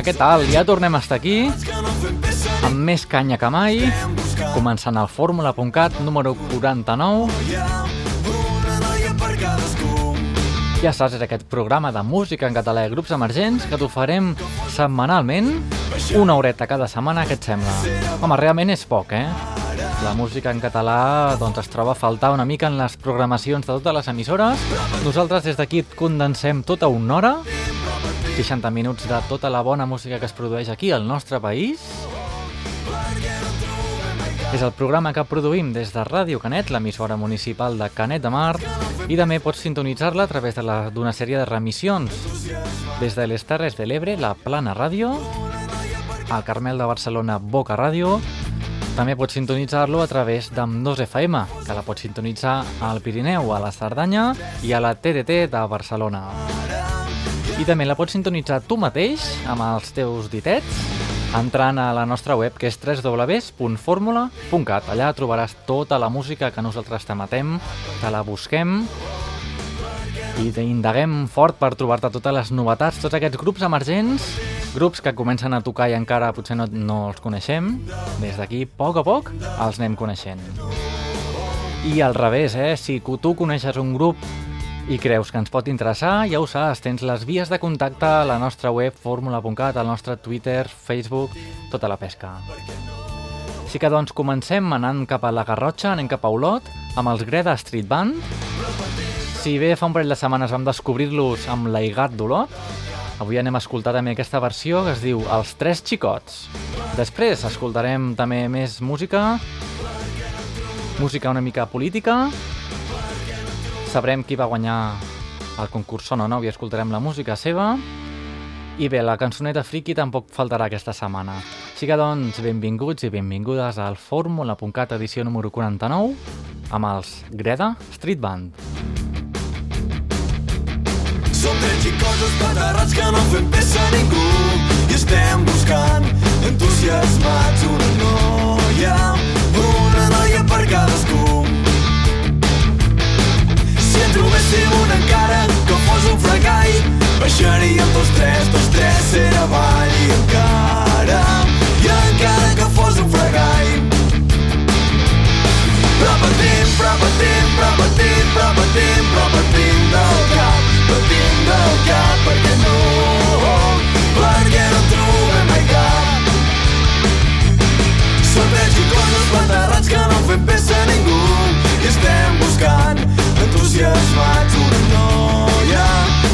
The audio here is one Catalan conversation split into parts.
Hola, què tal? Ja tornem a estar aquí, amb més canya que mai, començant el fórmula.cat número 49. Ja saps, és aquest programa de música en català i grups emergents que t'oferem setmanalment, una horeta cada setmana, què et sembla? Home, realment és poc, eh? La música en català doncs, es troba a faltar una mica en les programacions de totes les emissores. Nosaltres des d'aquí et condensem tota una hora, 60 minuts de tota la bona música que es produeix aquí al nostre país. És el programa que produïm des de Ràdio Canet, l'emissora municipal de Canet de Mar, i també pots sintonitzar-la a través d'una sèrie de remissions. Des de les Terres de l'Ebre, la Plana Ràdio, al Carmel de Barcelona, Boca Ràdio, també pots sintonitzar-lo a través d'Am2 FM, que la pots sintonitzar al Pirineu, a la Cerdanya i a la TDT de Barcelona. I també la pots sintonitzar tu mateix, amb els teus ditets, entrant a la nostra web, que és www.formula.cat. Allà trobaràs tota la música que nosaltres t'ematem, te la busquem i indaguem fort per trobar-te totes les novetats, tots aquests grups emergents, grups que comencen a tocar i encara potser no, no els coneixem. Des d'aquí, a poc a poc, els anem coneixent. I al revés, eh? si tu coneixes un grup i creus que ens pot interessar, ja ho saps, tens les vies de contacte a la nostra web formula.cat, al nostre Twitter, Facebook, tota la pesca. Així que doncs comencem anant cap a la Garrotxa, anem cap a Olot, amb els Greda Street Band. Si bé fa un parell de setmanes vam descobrir-los amb l'Aigat d'Olot, avui anem a escoltar també aquesta versió que es diu Els Tres Xicots. Després escoltarem també més música, música una mica política, sabrem qui va guanyar el concurs Sona Nou i escoltarem la música seva. I bé, la cançoneta friki tampoc faltarà aquesta setmana. Així que doncs, benvinguts i benvingudes al Fórmula.cat edició número 49 amb els Greda Street Band. Som tres xicots espaterrats que no fem peça a ningú i estem buscant entusiasmats una noia, una noia per cadascú en trobéssim una encara que fos un fracall baixaríem tots tres, tots tres ser avall i encara i encara que fos un fracall però patim, però patim, però patim, però patim, però patim del cap, patim del cap, perquè no, perquè no trobem mai cap. Són tres xicosos baterrats que no fem peça a ningú i estem buscant entusiasmats una noia,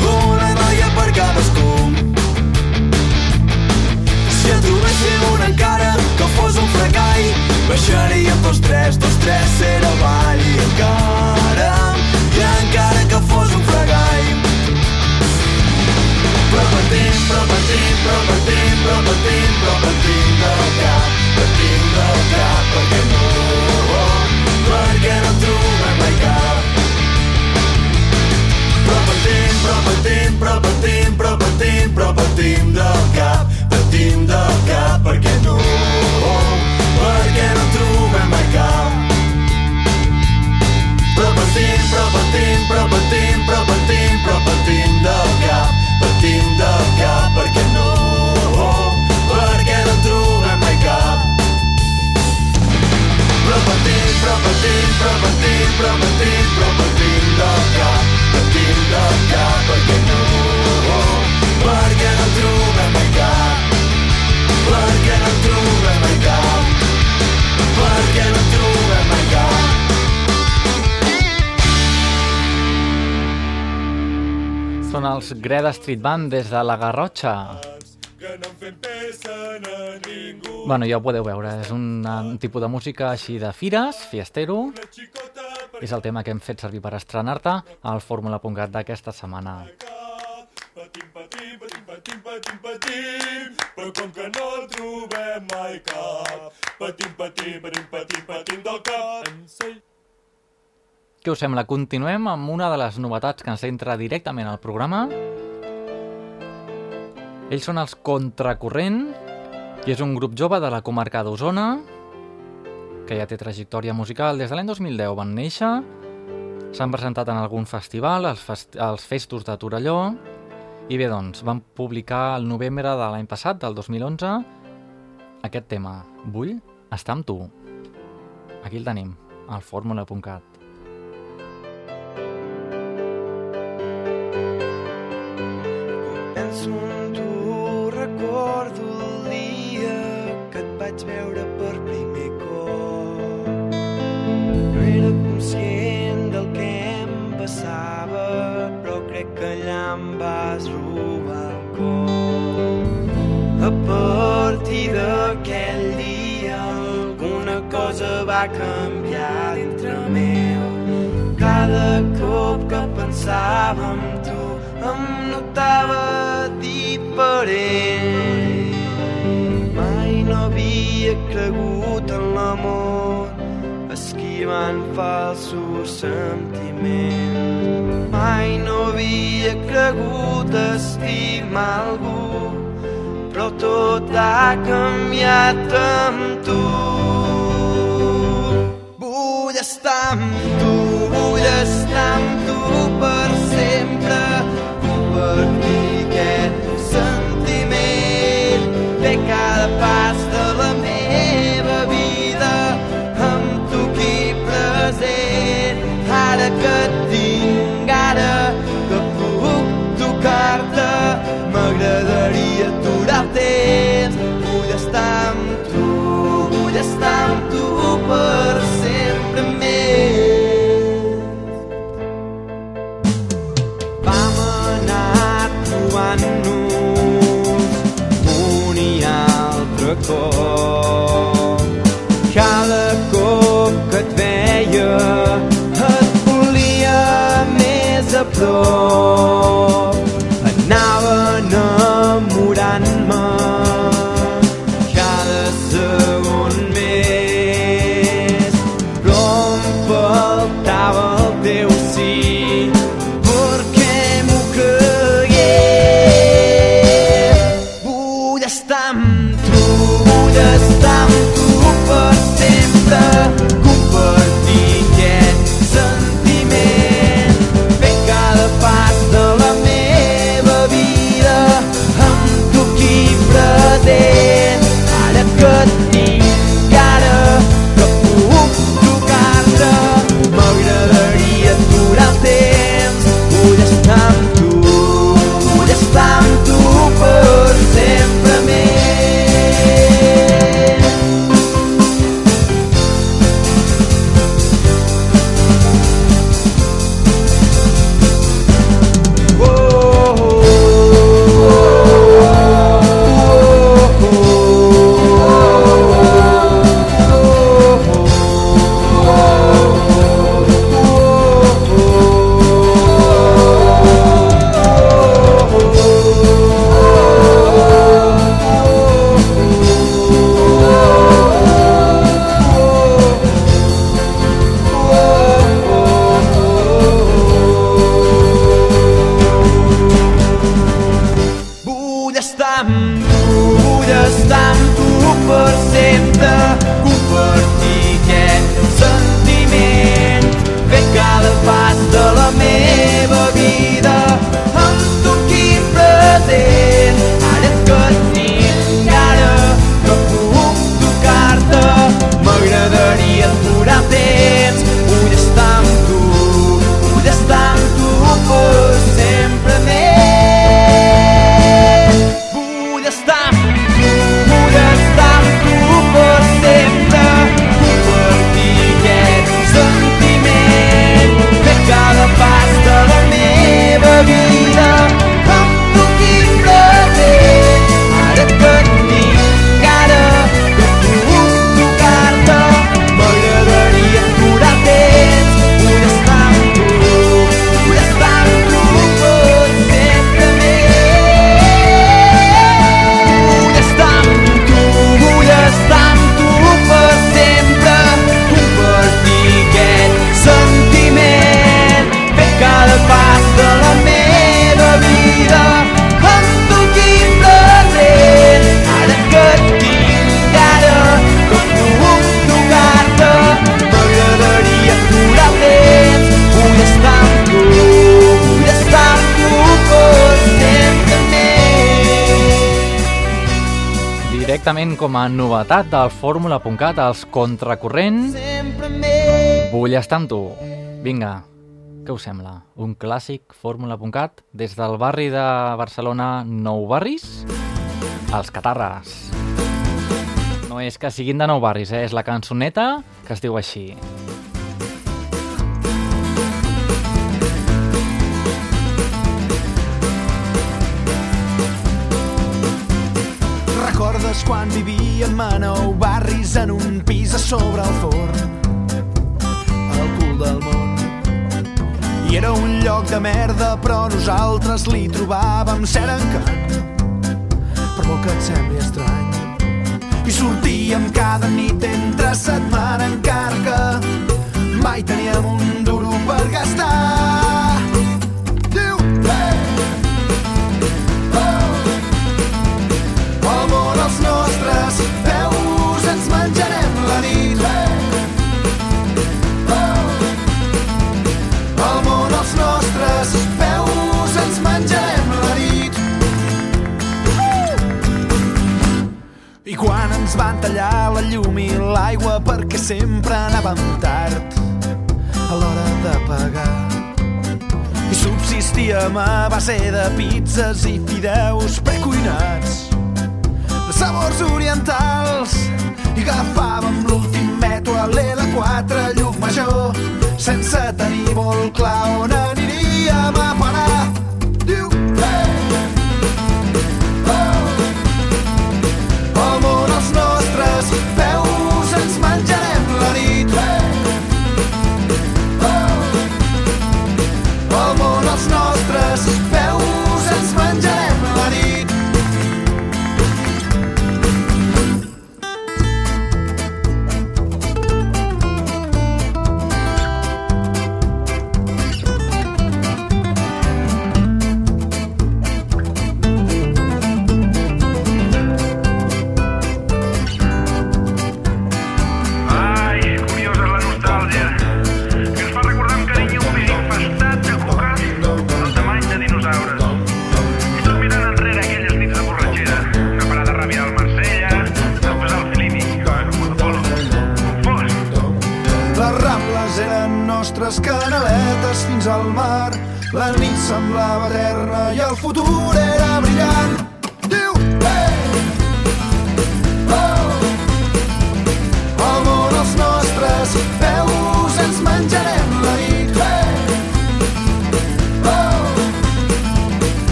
una noia per cadascú. Si en trobéssim una encara que fos un fracall, baixaríem tots tres, tots tres ser avall i encara, i encara que fos un fracall. Però patim, però patim, però patim, però patim, però patim del cap, patim del cap, perquè no, patim, però patim del cap, Greda Street Band des de la Garrotxa. Bueno, ja ho podeu veure, és un, un tipus de música així de fires, fiestero, és el tema que hem fet servir per estrenar-te al Fórmula.cat d'aquesta setmana. Patim, patim, patim, patim, patim, patim, però com que no trobem mai cap. Patim, patim, patim, patim, patim del cap. Ensell. Què us sembla? Continuem amb una de les novetats que ens entra directament al programa. Ells són els Contracorrent i és un grup jove de la comarca d'Osona que ja té trajectòria musical. Des de l'any 2010 van néixer, s'han presentat en algun festival, als, fest als festos de Torelló, I bé, doncs, van publicar el novembre de l'any passat, del 2011, aquest tema, Vull estar amb tu. Aquí el tenim, al fórmula.cat. Tu, recordo el dia que et vaig veure per primer cop. No era conscient del que em passava, però crec que allà em vas robar el cor. A partir d'aquell dia alguna cosa va canviar dintre meu. Cada cop que pensava en tu em notava diferent. Mai no havia cregut en l'amor, esquivant falsos sentiments. Mai no havia cregut estimar algú, però tot ha canviat amb tu. Vull estar amb tu, cop. Cada cop que et veia et volia més a prop. Directament com a novetat del Fórmula.cat, els Contracorrent. Vull estar amb tu. Vinga, què us sembla? Un clàssic Fórmula.cat des del barri de Barcelona Nou Barris? Els Catarres. No és que siguin de Nou Barris, eh? és la cançoneta que es diu així. Recordes quan vivíem a nou barris en un pis a sobre el forn? Al cul del món. I era un lloc de merda, però nosaltres li trobàvem cert encant. Per molt que et sembli estrany. I sortíem cada nit entre setmana encara que mai teníem un duro a base de pizzas i fideus precuinats de sabors orientals i agafàvem l'últim metro a l'L4 a Llucmajor sense tenir molt clar on aniríem a parar.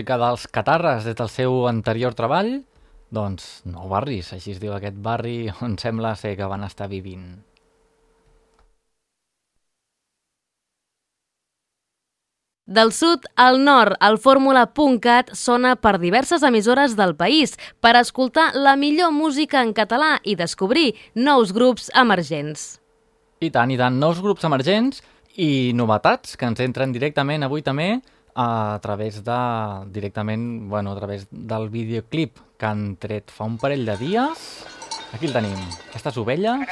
Música dels Catarres des del seu anterior treball? Doncs Nou Barris, així es diu aquest barri on sembla ser que van estar vivint. Del sud al nord, el fórmula.cat sona per diverses emissores del país per escoltar la millor música en català i descobrir nous grups emergents. I tant, i tant, nous grups emergents i novetats que ens entren directament avui també a través de directament, bueno, a través del videoclip que han tret fa un parell de dies. Aquí el tenim, aquestes ovelles.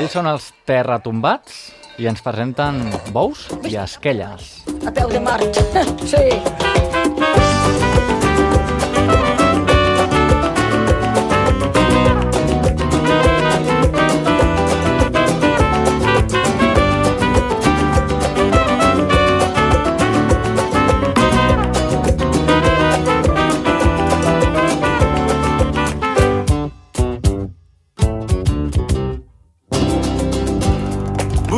Ells són els terratombats i ens presenten bous i esquelles. A peu de mort. Sí.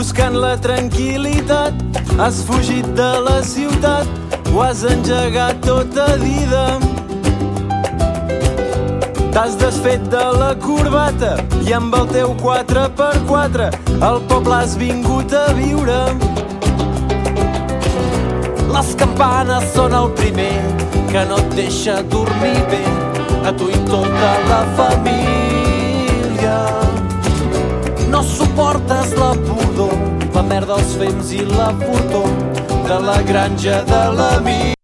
Buscant la tranquil·litat, has fugit de la ciutat, ho has engegat tota vida. T'has desfet de la corbata i amb el teu 4x4 al poble has vingut a viure. Les campanes són el primer que no et deixa dormir bé a tu i tota la família. No suportes la pudor, la merda, els fems i la furtor. de la granja de l'amic.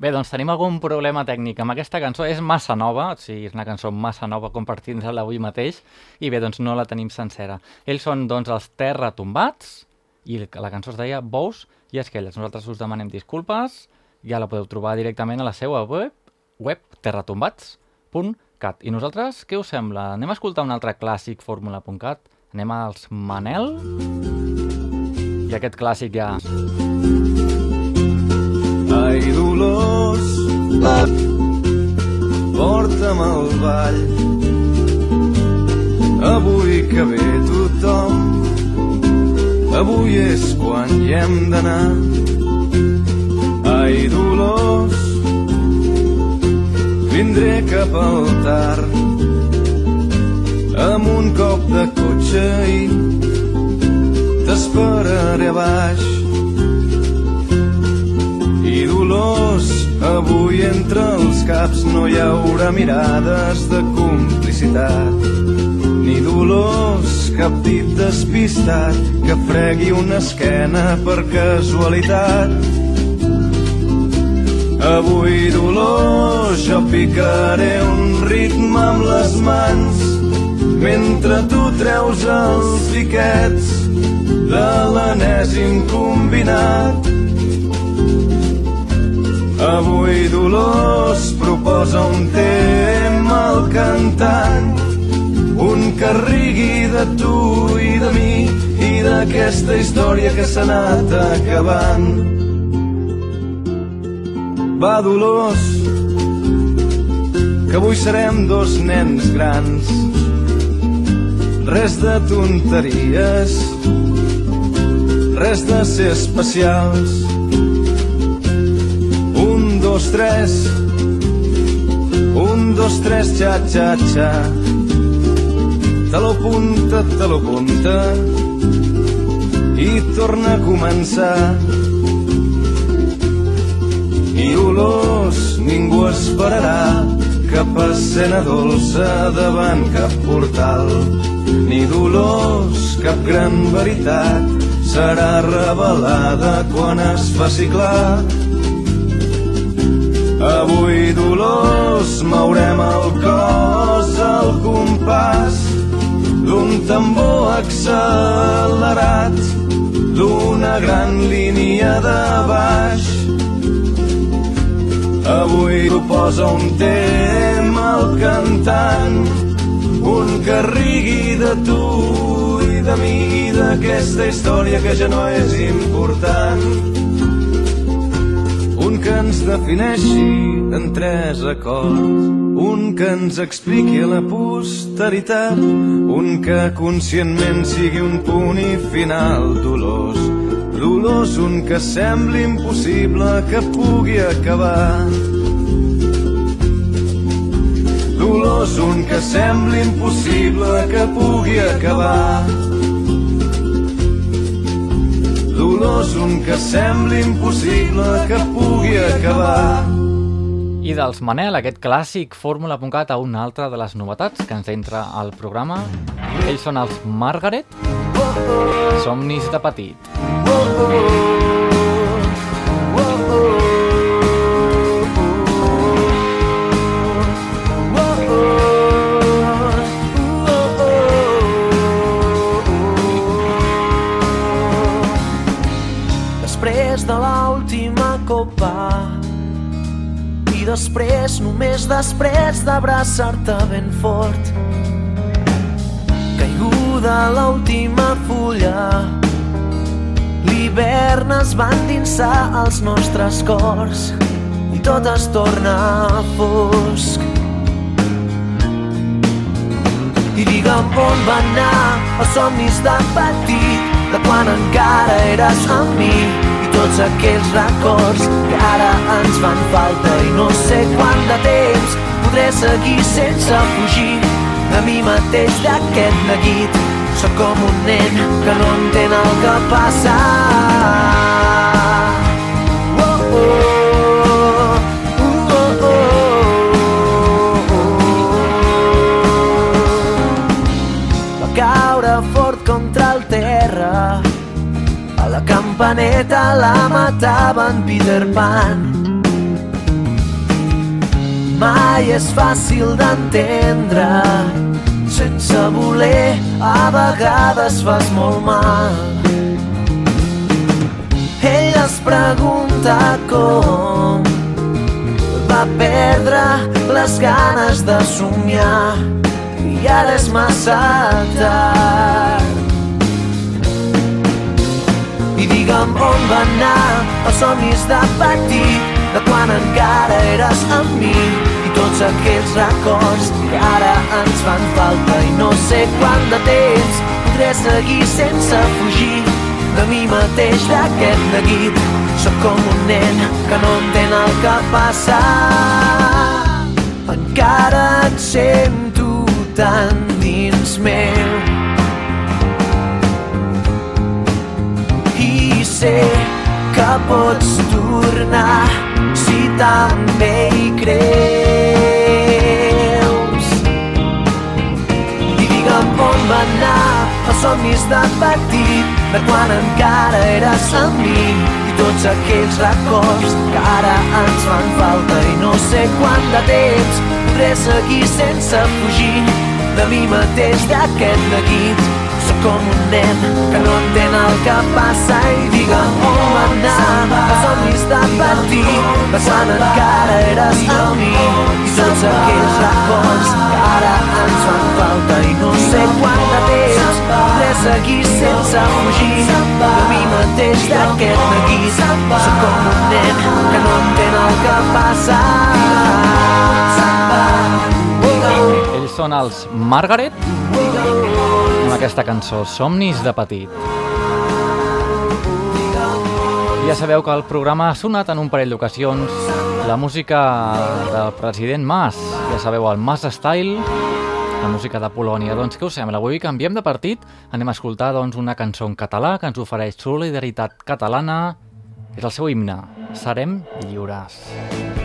Bé, doncs tenim algun problema tècnic amb aquesta cançó. És massa nova, o sigui, és una cançó massa nova compartint-la avui mateix, i bé, doncs no la tenim sencera. Ells són, doncs, els Terra Tombats, i la cançó es deia Bous i Esquelles. Nosaltres us demanem disculpes, ja la podeu trobar directament a la seva web, web terratombats.cat. I nosaltres, què us sembla? Anem a escoltar un altre clàssic fórmula.cat? Anem als Manel? I aquest clàssic ja... Ai, Dolors, porta'm al ball. Avui que ve tothom, avui és quan hi hem d'anar. Ai, Dolors, vindré cap al tard, amb un cop de cotxe i t'esperaré a baix. I Dolors, avui entre els caps no hi haurà mirades de complicitat. Ni Dolors, cap dit despistat que fregui una esquena per casualitat. Avui, Dolors, jo picaré un ritme amb les mans mentre tu treus els piquets de l'enèsim combinat. Avui Dolors proposa un tema al cantant, un que rigui de tu i de mi i d'aquesta història que s'ha anat acabant. Va, Dolors, que avui serem dos nens grans, res de tonteries, res de ser especials, un, dos, tres. Un, dos, tres, xa, xa, xa. Te lo punta, te lo punta. I torna a començar. I olors ningú esperarà cap escena dolça davant cap portal. Ni dolors, cap gran veritat serà revelada quan es faci clar Avui, Dolors, mourem el cos al compàs d'un tambor accelerat, d'una gran línia de baix. Avui proposa un tema al cantant, un que rigui de tu i de mi d'aquesta història que ja no és important. Un que ens defineixi en tres acords, un que ens expliqui la posteritat, un que conscientment sigui un punt i final dolós, dolós, un que sembli impossible que pugui acabar. Dolós, un que sembli impossible que pugui acabar. dolors, un que sembli impossible que pugui acabar. I dels Manel, aquest clàssic fórmula.cat a una altra de les novetats que ens entra al programa. Ells són els Margaret, Somnis de petit. Després només després d'abraçar-te ben fort caiguda l'última fulla l'hivern es va endinsar als nostres cors i tot es torna fosc. I digue'm on van anar els somnis de petit de quan encara eres amb mi i tots aquells records que ara ens fan falta. I no sé quant de temps podré seguir sense fugir de mi mateix d'aquest neguit sóc com un nen que no entén el que passa oh, oh, oh, oh, oh. caure fort contra terra a la campaneta la mataven Peter Pan. Mai és fàcil d'entendre, sense voler a vegades fas molt mal. Ell es pregunta com va perdre les ganes de somiar i ara és massa tard. I digue'm on va anar els somnis de petit, de quan encara eres amb mi tots aquells records que ara ens fan falta i no sé quant de temps podré seguir sense fugir de mi mateix d'aquest neguit. Sóc com un nen que no entén el que passa. Encara et sento tan dins meu. I sé que pots tornar si també hi creus. Va anar els somnis de petit, de quan encara eres amb mi i tots aquells records que ara ens fan falta i no sé quant de temps podré seguir sense fugir de mi mateix d'aquest neguit. Com un nen que no entén el que passa i digue'm on va anar els somnis de petit, quan encara eres amb mi i tots aquells records que ara ens fan falta i no sé quant de temps podré seguir sense fugir de mi mateix d'aquest neguit. Sóc com un nen que no entén el que passa. Ells són els Margaret, aquesta cançó, Somnis de petit. Ja sabeu que el programa ha sonat en un parell d'ocasions la música del president Mas, ja sabeu, el Mas Style, la música de Polònia. Doncs què us sembla? Avui canviem de partit, anem a escoltar doncs, una cançó en català que ens ofereix Solidaritat Catalana, és el seu himne, Serem lliures. Temps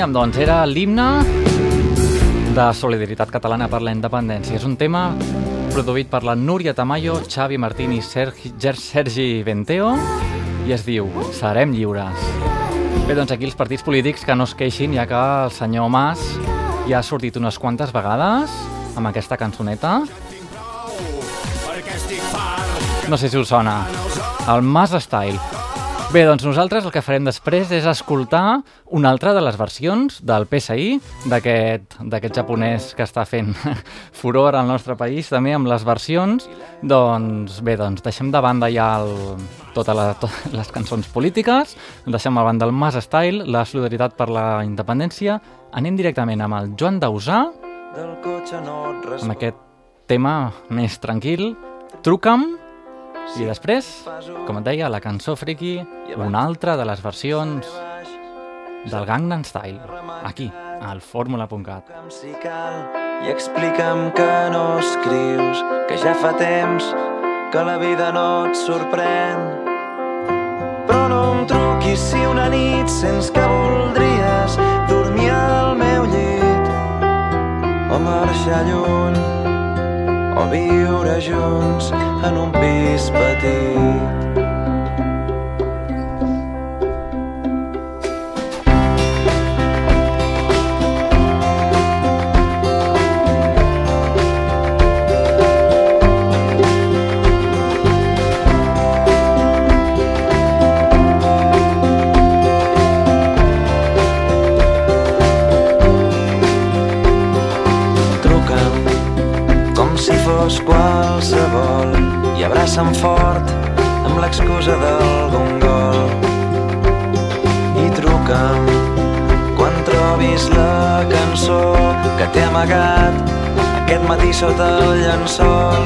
teníem, doncs, era l'himne de Solidaritat Catalana per la Independència. És un tema produït per la Núria Tamayo, Xavi Martín i Sergi, Sergi Venteo i es diu Serem lliures. Bé, doncs aquí els partits polítics que no es queixin, ja que el senyor Mas ja ha sortit unes quantes vegades amb aquesta cançoneta. No sé si us sona. El Mas Style. Bé, doncs nosaltres el que farem després és escoltar una altra de les versions del PSI, d'aquest japonès que està fent furor al nostre país, també amb les versions. Doncs bé, doncs deixem de banda ja el, totes la, to, les cançons polítiques, deixem a banda el Mas Style, la solidaritat per la independència, anem directament amb el Joan Dausà, Del cotxe no et amb aquest tema més tranquil, Truca'm, i després, com et deia, la cançó friki, una altra de les versions del Gangnam Style, aquí, al fórmula.cat. si i explica'm que no escrius, que ja fa temps que la vida no et sorprèn. Però no em truquis si una nit sents que voldries dormir al meu llit o marxar lluny o viure junts en un pis petit. Fos qualsevol i abraça'm fort amb l'excusa d'algun gol. I truca'm quan trobis la cançó que t'he amagat aquest matí sota el llençol.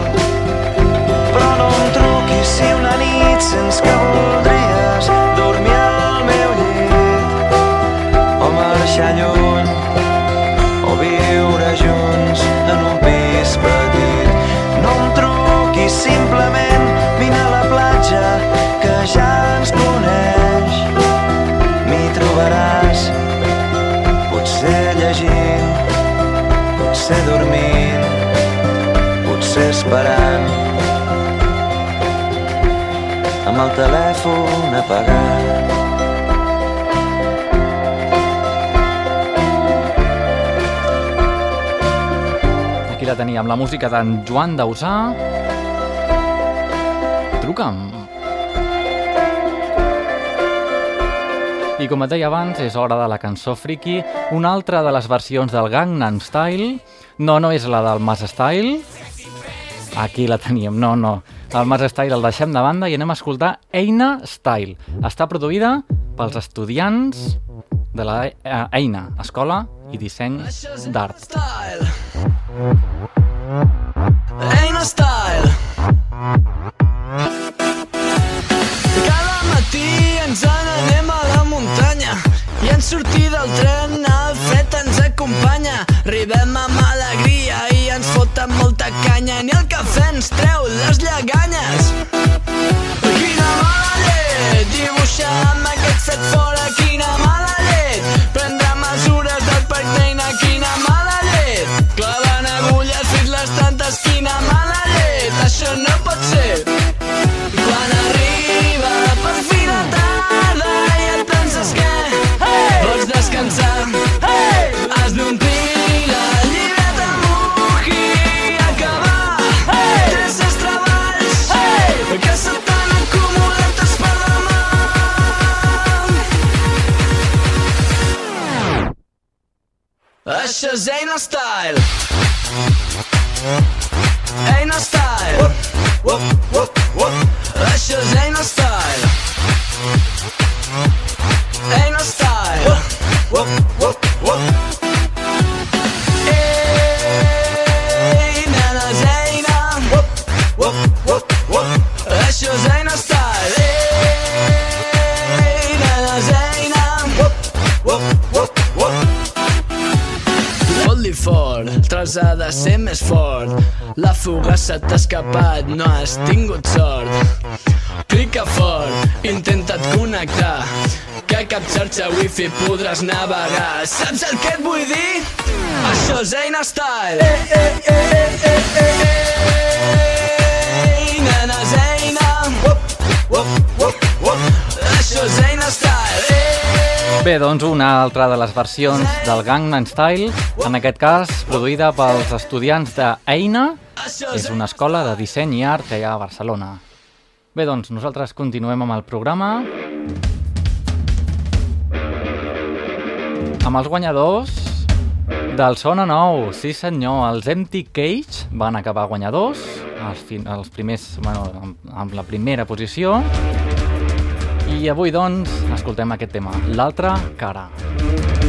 Però no em truquis si una nit sents que voldries dormir al meu llit o marxar lluny o viure junts amb el telèfon apagat. Aquí la teníem, la música d'en Joan Dausà. Truca'm. I com et deia abans, és hora de la cançó friki, una altra de les versions del Gangnam Style. No, no és la del Mas Style. Aquí la teníem, no, no. El Mas Style el deixem de banda i anem a escoltar Eina Style. Està produïda pels estudiants de la eh, Eina, Escola i Disseny d'Art. Eina Style Cada matí ens n'anem a la muntanya i en sortir del tren el fred ens acompanya arribem amb ni el cafè ens treu les lleganyes això és Eina Style. Eina Style. Això és Eina Style. Eina Style fort, el tros ha de ser més fort La fuga se t'ha escapat, no has tingut sort Clica fort, intenta't connectar que cap xarxa wifi podràs navegar. Saps el que et vull dir? Això és Eina Style. Eh, eh, eh, eh, eh, eh, eh. Nena, és Eina. Uop, uop, uop, Bé, doncs una altra de les versions del Gangnam Style, en aquest cas produïda pels estudiants d'Eina, és una escola de disseny i art que hi ha a Barcelona. Bé, doncs nosaltres continuem amb el programa. Amb els guanyadors del Sona Nou, sí senyor, els Empty Cage van acabar guanyadors, els, els primers, bueno, amb, amb la primera posició, i avui, doncs, escoltem aquest tema, l'altra cara. repiquen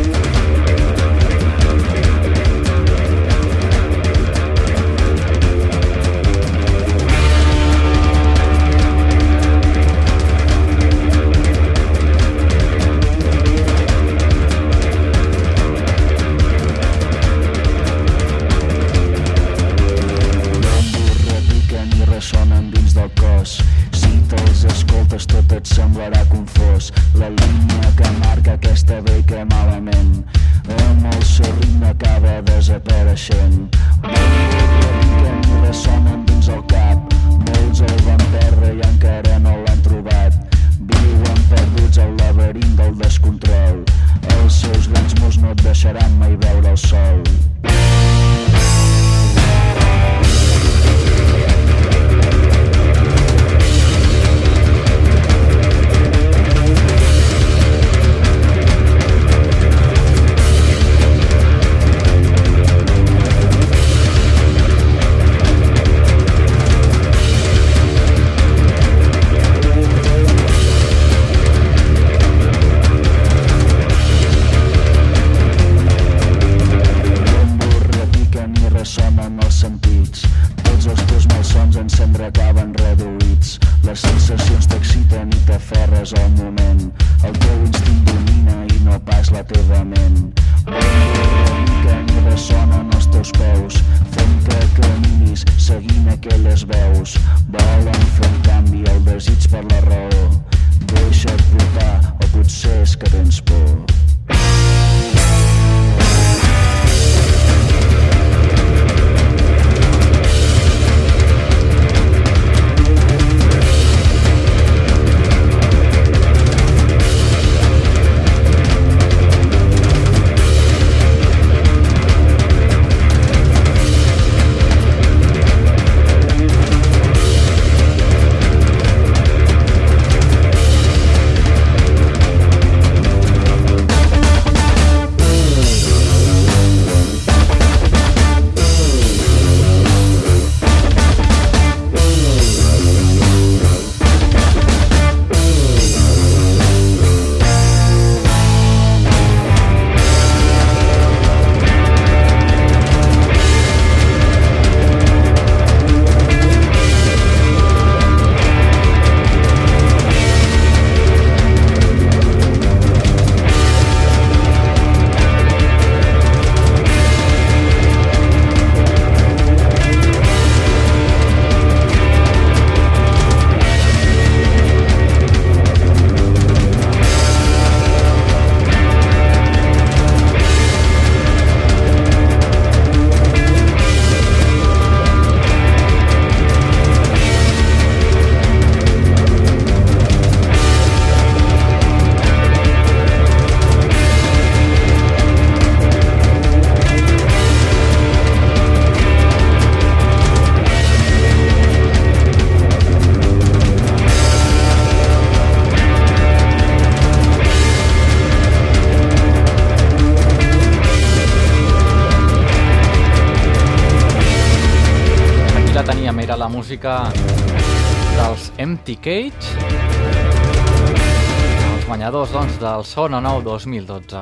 del Sona Nou 2012.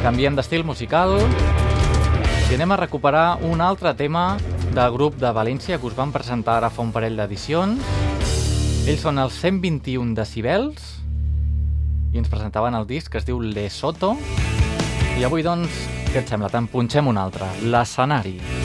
Canviem d'estil musical i anem a recuperar un altre tema del grup de València que us van presentar ara fa un parell d'edicions. Ells són els 121 decibels i ens presentaven el disc que es diu Lesoto. I avui, doncs, què et sembla? Te'n punxem un altre, l'escenari. després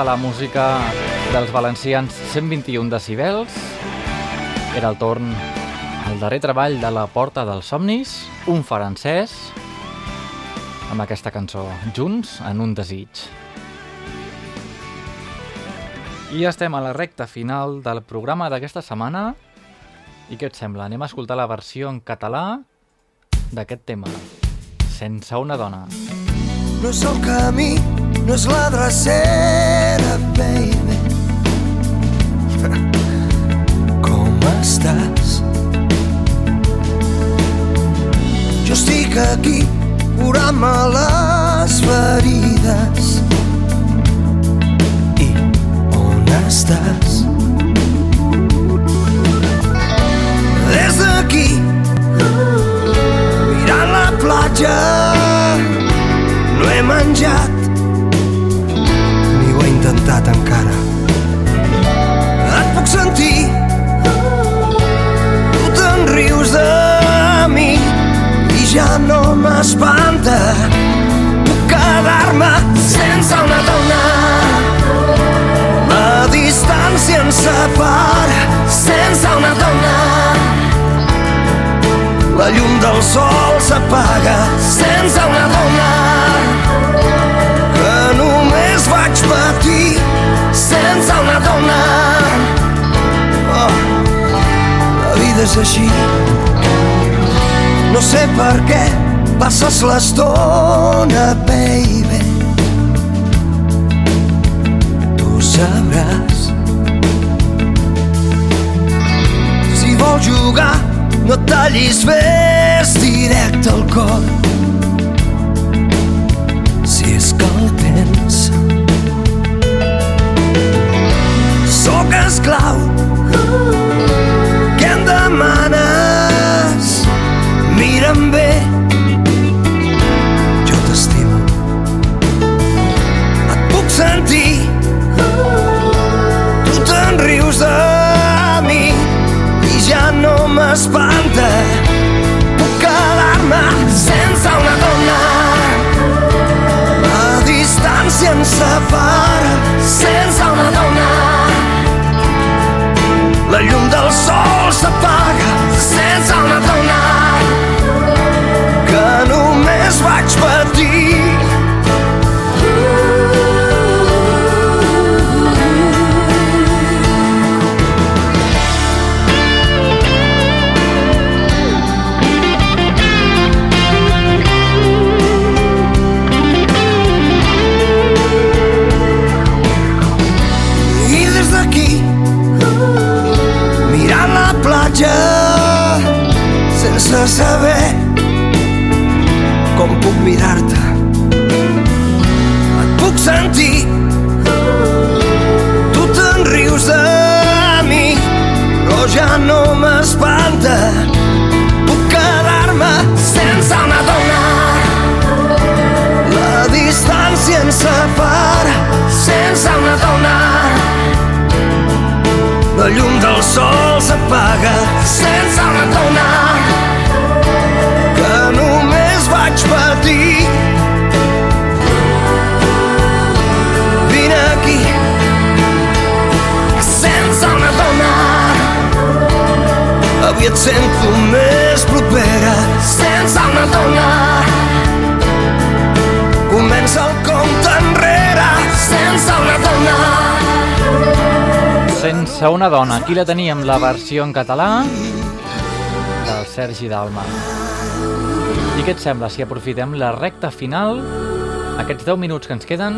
de la música dels valencians 121 decibels, era el torn al darrer treball de la Porta dels Somnis, un francès, amb aquesta cançó, Junts en un desig. I estem a la recta final del programa d'aquesta setmana. I què et sembla? Anem a escoltar la versió en català d'aquest tema, Sense una dona. No és el camí, no és la drecera, baby. Com estàs? Jo estic aquí curant-me les ferides. I on estàs? Des d'aquí, mirant la platja, intentat encara. Et puc sentir, tu te'n rius de mi i ja no m'espanta. Puc quedar-me sense una dona. La distància ens separa sense una dona. La llum del sol s'apaga sense una dona és així. No sé per què passes l'estona, baby. Tu sabràs. Si vols jugar, no et tallis, fes directe al cor. Si és que el tens. Sóc esclau. Distància ens sense una dona. La llum Sense una dona. Aquí la teníem, la versió en català del Sergi Dalma. I què et sembla si aprofitem la recta final, aquests 10 minuts que ens queden,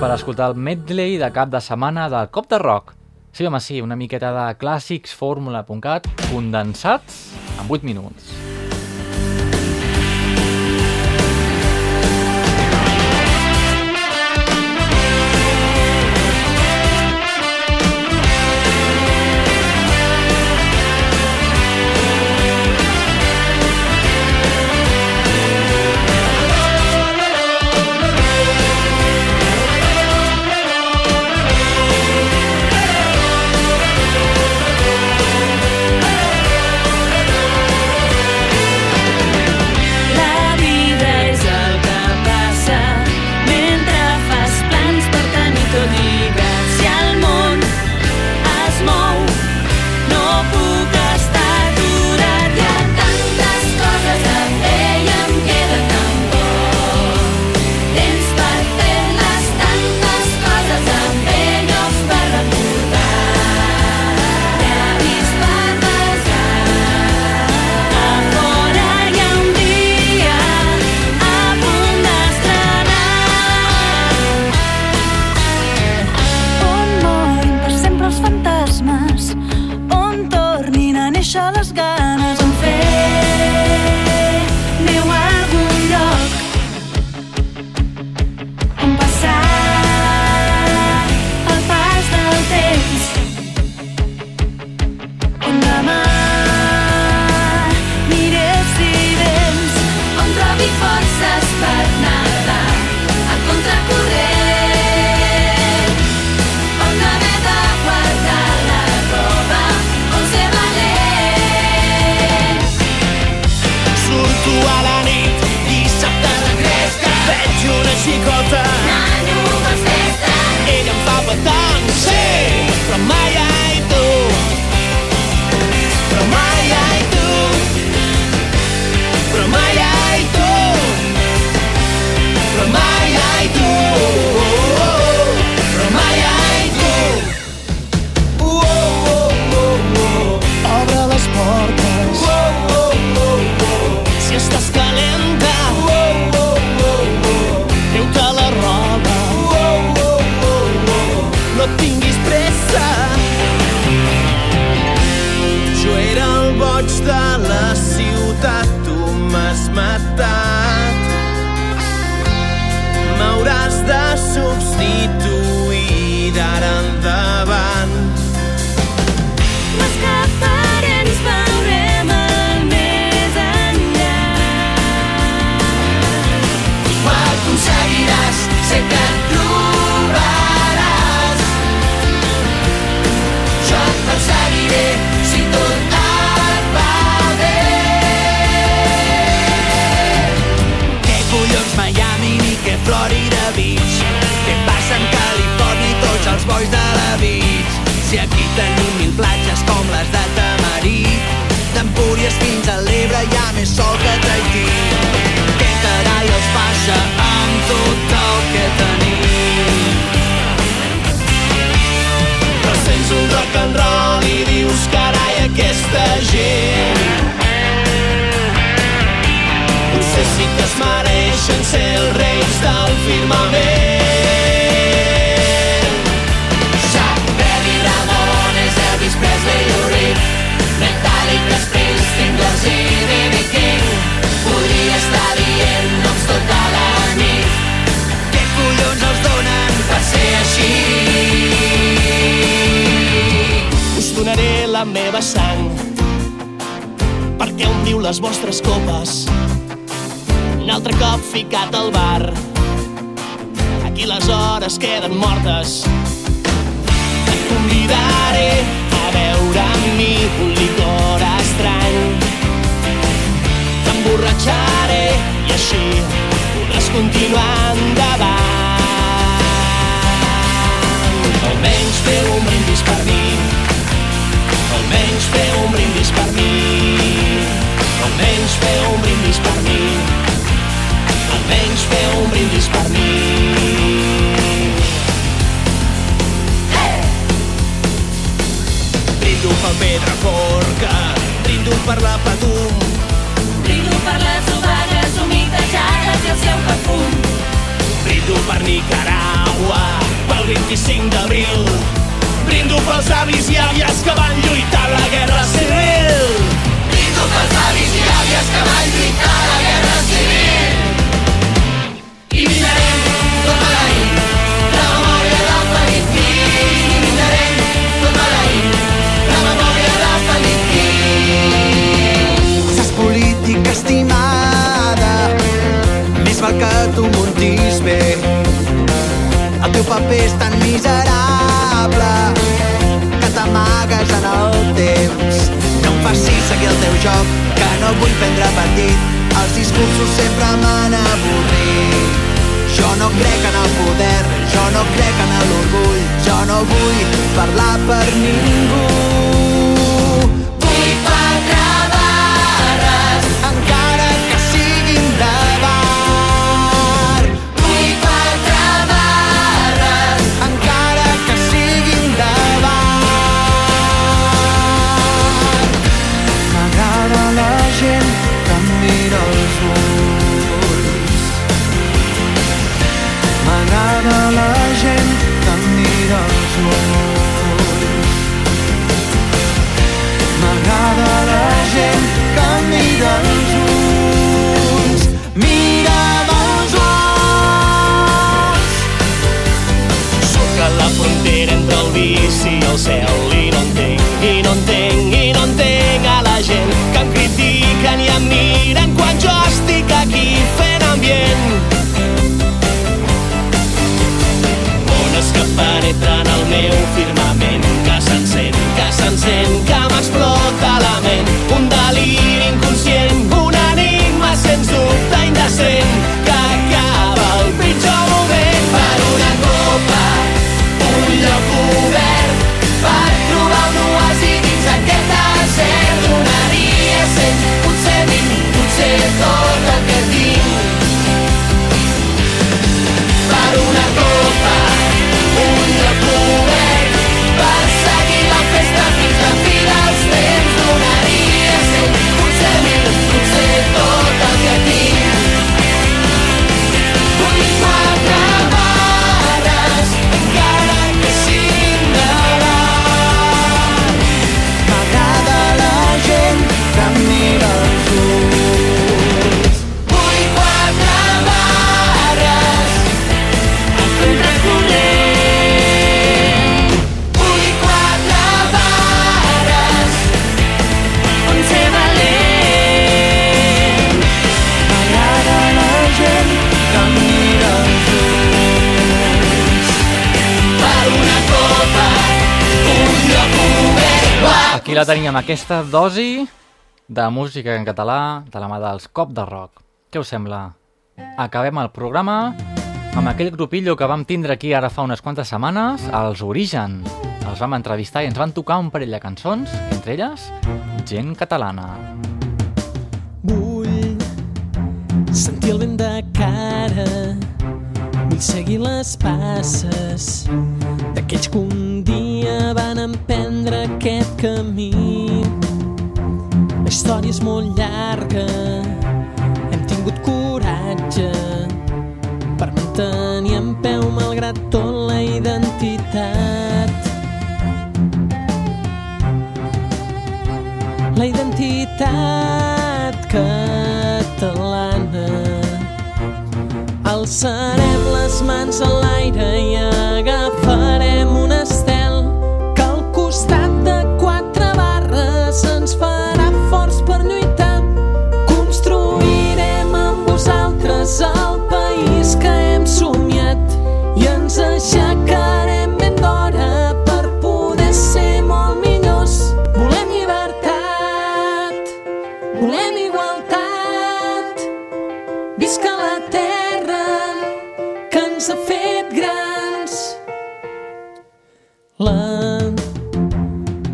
per escoltar el medley de cap de setmana del Cop de Rock? Sí, home, sí, una miqueta de clàssics, fórmula.cat, condensats en 8 minuts. Les vostres copes. Un altre cop ficat al bar. Aquí les hores queden mortes. Et convidaré a beure amb mi un licor estrany. T'emborratxaré i així podràs continuar endavant. Almenys feu un brindis per mi. Almenys feu un brindis per mi. Almenys feu un brindis per mi. Almenys feu un brindis per mi. Brindo pel Pedraforca, brindo per la Patum, Brindo per les obagues humitejades i el seu perfum. brindo per Nicaragua, pel 25 d'abril, brindo pels avis i àvies que van lluitar la Guerra Civil. Brindo pels avis i àvies que van lluitar a la guerra civil. I brindarem tot maleït, la memòria del ferit fill. I brindarem tot maleït, la memòria del ferit fill. Saps política estimada Més val que tu muntis bé El teu paper és tan miserable Que t'amagues en el temps No em facis seguir el teu joc Que no vull prendre partit Els discursos sempre m'han avorrit jo no crec en el poder, jo no crec en l'orgull, jo no vull parlar per ningú. La teníem, aquesta dosi de música en català de la mà dels Cop de Rock. Què us sembla? Acabem el programa amb aquell grupillo que vam tindre aquí ara fa unes quantes setmanes, els Origen. Els vam entrevistar i ens van tocar un parell de cançons, entre elles Gent Catalana. Vull sentir el vent de cara, vull seguir les passes d'aquells que un dia van emprendre aquest camí. La història és molt llarga, hem tingut coratge per mantenir en peu malgrat tot la identitat. La identitat catalana Alçarem les mans a l'aire i agafarem terra que ens ha fet grans. La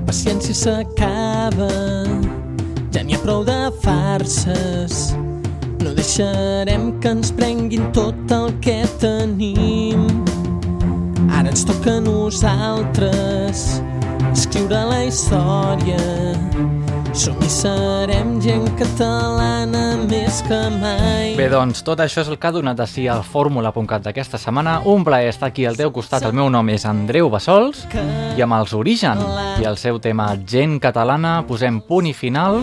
paciència s'acaba, ja n'hi ha prou de farses. No deixarem que ens prenguin tot el que tenim. Ara ens toca a nosaltres escriure la història. Som i serem gent catalana més que mai. Bé, doncs, tot això és el que ha donat a si al fórmula.cat d'aquesta setmana. Un plaer estar aquí al teu costat. El meu nom és Andreu Bassols i amb els Origen i el seu tema Gent Catalana posem punt i final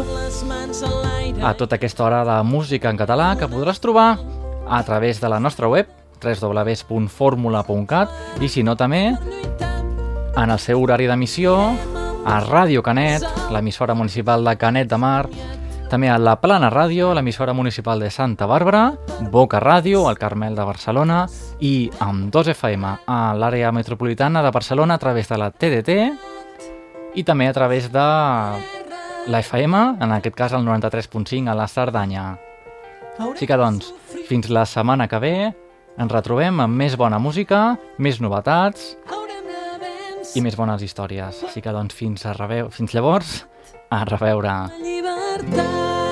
a tota aquesta hora de música en català que podràs trobar a través de la nostra web www.formula.cat i si no també en el seu horari d'emissió a Ràdio Canet, l'emissora municipal de Canet de Mar, també a La Plana Ràdio, l'emissora municipal de Santa Bàrbara, Boca Ràdio, al Carmel de Barcelona i amb 2 FM a l'àrea metropolitana de Barcelona a través de la TDT i també a través de la FM, en aquest cas el 93.5 a la Cerdanya. Així que doncs, fins la setmana que ve ens retrobem amb més bona música, més novetats i més bones històries. Així que doncs fins, a rebeu... fins llavors, a reveure. Llibertat.